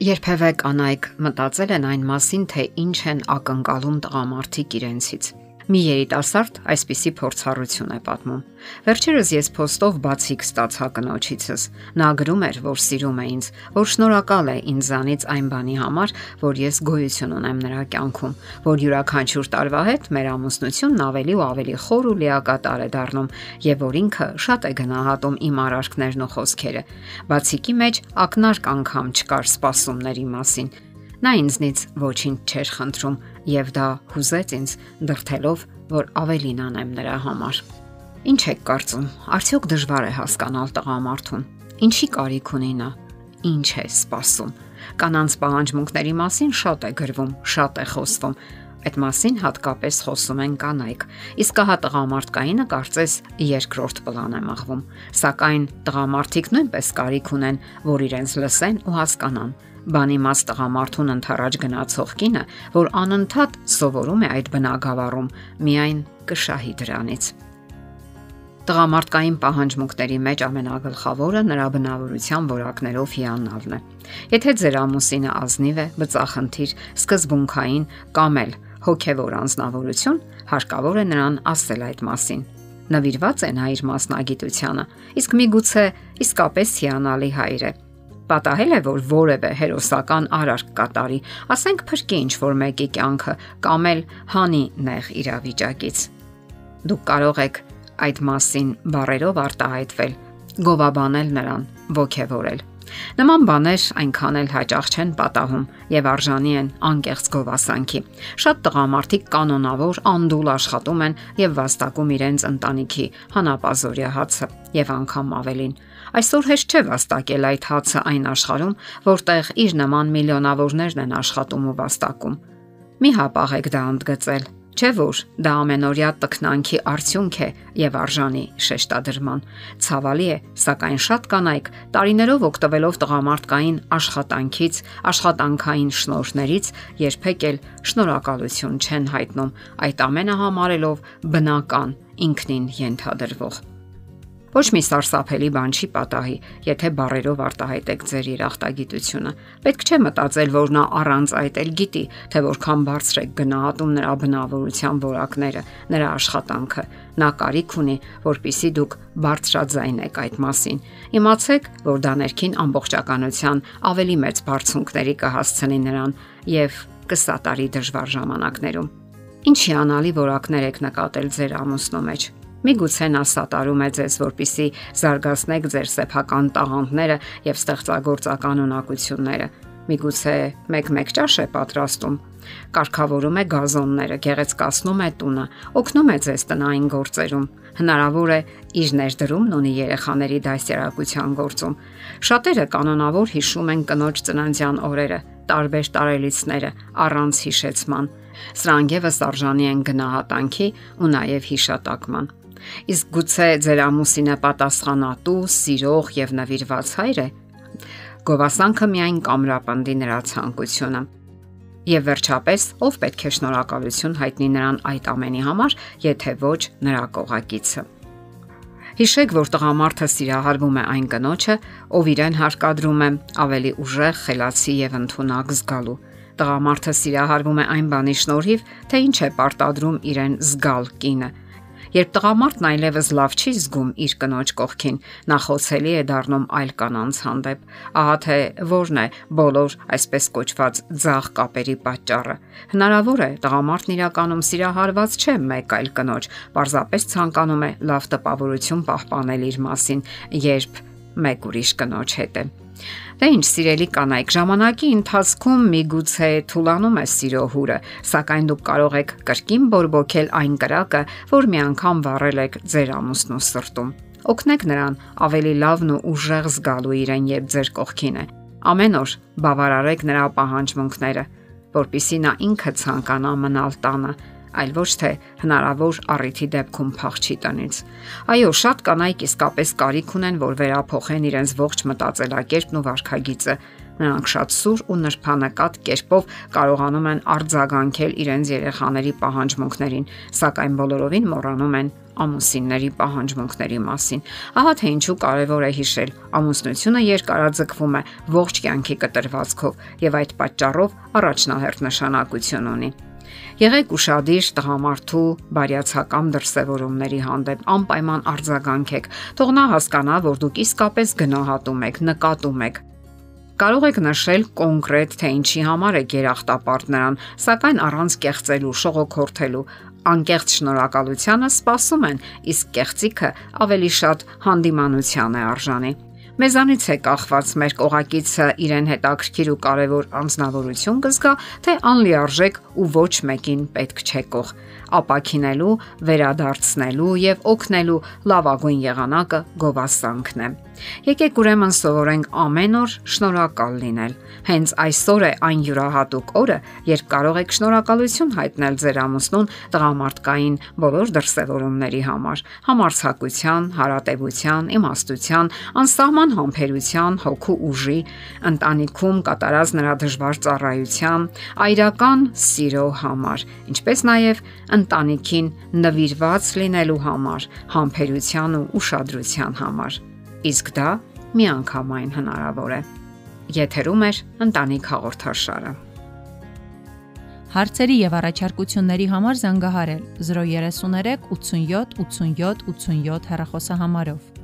Երբևէ կանայք մտածել են այն մասին, թե ինչ են ակնկալում տղամարդիկ իրենցից։ Մի երիտասարդ այսպիսի փորձառություն է պատմում. Վերջերս ես փոստով բացիկ ստացա կնոջիցս։ Նա գրում էր, որ սիրում է ինձ, որ շնորհակալ է ինձանից այն բանի համար, որ ես գոյություն ունեմ նրա կյանքում, որ յուրաքանչյուր տարվա հետ մեր ամուսնությունն ավելի ու ավելի խոր ու լիակատար է դառնում, եւ որ ինքը շատ է գնահատում իմ արարքներն ու խոսքերը։ Բացիկի մեջ ակնարկ անգամ չկար սпасումների մասին։ Նա ինձնից ոչինչ չէր խնդրում եւ դա հուզեց ինձ դրթելով, որ ավելին անեմ նրա համար։ Ինչ եք կարծում, արդյոք դժվար է հասկանալ տղամարդուն։ Ինչի կարիք ունի նա։ Ինչ է սпасում։ Կանանց պահանջմունքների մասին շատ է գրվում, շատ է խոսվում։ Այդ մասին հատկապես խոսում են կանայք, իսկ հա տղամարդկայինը կարծես երկրորդ պլան է մղվում։ Սակայն տղամարդիկ նույնպես կարիք ունեն, որ իրենց լսեն ու հասկանան բանի մաս տղամարդուն ընթരാճ գնացող կինը, որ անընդհատ սովորում է այդ բնագավառում, միայն կշահի դրանից։ Տղամարդկային պահանջմունքների մեջ ամենագլխավորը նրա բնավորության որակներով հիանալն է։ Եթե ձեր ամուսինը ազնիվ է, բծախնդիր, սկզբունքային կամ էլ հոգևոր անznավորություն, հարկավոր է նրան ասել այդ մասին նվիրված է նա իր մասնագիտությանը, իսկ միգուցե իսկապես հիանալի հայր է պատահել է, որ որևէ հերոսական արարք կատարի, ասենք փրկի ինչ որ մեկի կյանքը կամ էլ հանի նեղ իրավիճակից։ Դուք կարող եք այդ մասին բարերով արտահայտվել, գովաբանել նրան, ողքեվորել։ Նման բաներ այնքան էլ հաճախ չեն պատահում եւ արժանի են անկեղծ գովասանքի։ Շատ տղամարդիկ կանոնավոր անդուլ աշխատում են եւ վաստակում իրենց ընտանիքի հանապազորյա հացը եւ անգամ ավելին։ Այսօր հեշտ չէ վաստակել այդ հացը այն աշխարհում, որտեղ իր նման միլիոնավորներն են աշխատում ու վաստակում։ Մի հապաղեք դա ընդգծել Չէ որ դա ամենօրյա տքնանքի արդյունք է եւ արժանի շեշտադրման։ Ցավալի է, սակայն շատ կանայք տարիներով օգտվելով տղամարդկային աշխատանքից, աշխատանքային շնորհներից երբեք էլ շնորհակալություն չեն հայտնում, այդ ամենը համարելով բնական ինքնին ենթադրվող։ Ոչ մի սարսափելի բան չի պատահի, եթե բարերով արտահայտեք ձեր երախտագիտությունը։ Պետք չէ մտածել, որ նա առանց այդ էլ գիտի, թե որքան բարձր է գնահատում նրա բնավորության որակները, նրա աշխատանքը։ Նա կարիք ունի, որpիսի դուք բարձրաձայնեք այդ մասին։ Իմացեք, որ դա ներքին ամբողջականության ավելի մեծ բարձունքների կհասցնի նրան եւ կսատարի դժվար ժամանակներում։ Ինչի անալի որակներ եք նկատել ձեր ամուսնու մեջ Միգուցե նա սատարում է ձեզ, որpիսի զարգացնեք ձեր սեփական տաղանդները եւ ստեղծագործական ունակությունները։ Միգուցե մեկ-մեկ ճաշ է պատրաստում, կարգավորում է գազոնները, գեղեցկացնում է տունը, օգնում է ձեզ տնային գործերում։ Հնարավոր է իր ներդրումն ունի երեխաների դասերակցության գործում։ Շատերը կանոնավոր հիշում են կնոջ ծննդյան օրերը, տարբեր տարելիցները առանց հիշեցման։ Սրանք եւս արժանի են գնահատանքի ու նաև հիշատակման։ Իսկ գուցե ձեր ամուսինը պատասխանատու, սիրող եւ նվիրված հայր է։ Գովասանքը միայն կամրապնդի նրա ցանկությունը։ Եվ վերջապես, ով պետք է շնորհակալություն հայտնի նրան այդ ամենի համար, եթե ոչ նրա կողակիցը։ Հիշեք, որ տղամարդը սիրահարվում է այն կնոջը, ով իրեն հարկադրում է ավելի ուժեղ, խելացի եւ ընդունակ զգալու։ Տղամարդը սիրահարվում է այն բանի շնորհիվ, թե ինչ է պարտադրում իրեն զգալ կինը, Երբ տղամարդն այլևս լավ չի զգում իր կնոջ կողքին, նա խոցելի է դառնում այլ կանանց հանդեպ։ Ահա թե որն է բոլոր այսպես կոչված ցաղ կապերի պատճառը։ Հնարավոր է տղամարդն իրականում սիրահարված չէ մեկ այլ կնոջ, պարզապես ցանկանում է լավ տպավորություն պահպանել իր մասին, երբ մեկ ուրիշ կնոջ հետ է։ Դե ինչ սիրելի կանայք, ժամանակի ընթացքում միգուցե թուլանում է սիրո հուրը, սակայն դուք կարող եք կրկին բորբոքել այն կրակը, որ մի անգամ վառել եք ձեր ամուսնու սրտում։ Օգնեք նրան ավելի լավն ու ուժեղ զգալու իրեն, երբ ձեր կողքին է։ Ամեն օր բավարարեք նրա պահանջմունքները, որpիսի նա ինքը ցանկանա մնալ տանը այլ ոչ թե հնարավոր առիթի դեպքում փախչի տնից։ Այո, շատ կանայք իսկապես կարիք ունեն, որ վերափոխեն իրենց ողջ մտածելակերպն ու վարքագիծը, Նրանք շատ սուր ու նրբանկատ կերպով կարողանում են արձագանքել իրենց երեխաների պահանջմունքներին, սակայն բոլորովին մոռանում են ամուսինների պահանջմունքների մասին։ Ահա թե ինչու կարևոր է հիշել, ամուսնությունը երկարաձգվում է ողջ կյանքի կտրվածքով եւ այդ պատճառով առաջնահերթ նշանակություն ունի։ Եղեք ուրախadir տղամարդու բարյացակամ դրսևորումների հանդեպ անպայման արձագանքեք։ Թող նա հասկանա, որ դուք իսկապես գնահատում եք, նկատում եք։ Կարող եք նշել կոնկրետ թե ինչի համար է գերախտապարտ նրան, սակայն առանց կեղծելու, շողոքորթելու, անկեղծ շնորհակալությունը սпасում են, իսկ կեղծիկը ավելի շատ հանդիմանության է արժանի։ Մեզանից է կախված մեր կողակիցը իրեն հետաքրքիր ու կարևոր անznավորություն կզգա, թե անլիարժեք ու ոչ մեկին պետք չէ կող. ապակինելու, վերադարձնելու եւ օգնելու լավագույն եղանակը գովասանքն է։ Եկեք ուրեմն սովորենք ամեն օր շնորհակալ լինել։ Հենց այսօր է այն յուրահատուկ օրը, երբ կարող եք շնորհակալություն հայտնել ձեր ամուսնուն տղամարդկային բոլոր դրսևորումների համար՝ համարցակության, հարատեվության, իմաստության, անսահման համբերության, հոգու ուժի, ընտանիքում կատարած նրա դժվար ծառայության, այրական սիրո համար, ինչպես նաև ընտանիքին նվիրված լինելու համար, համբերության ու ուշադրության համար։ Իսկ դա միանգամայն հնարավոր է։ Եթերում է ընտանիք հաղորդաշարը։ Հարցերի եւ առաջարկությունների համար զանգահարել 033 87 87 87 հեռախոսահամարով։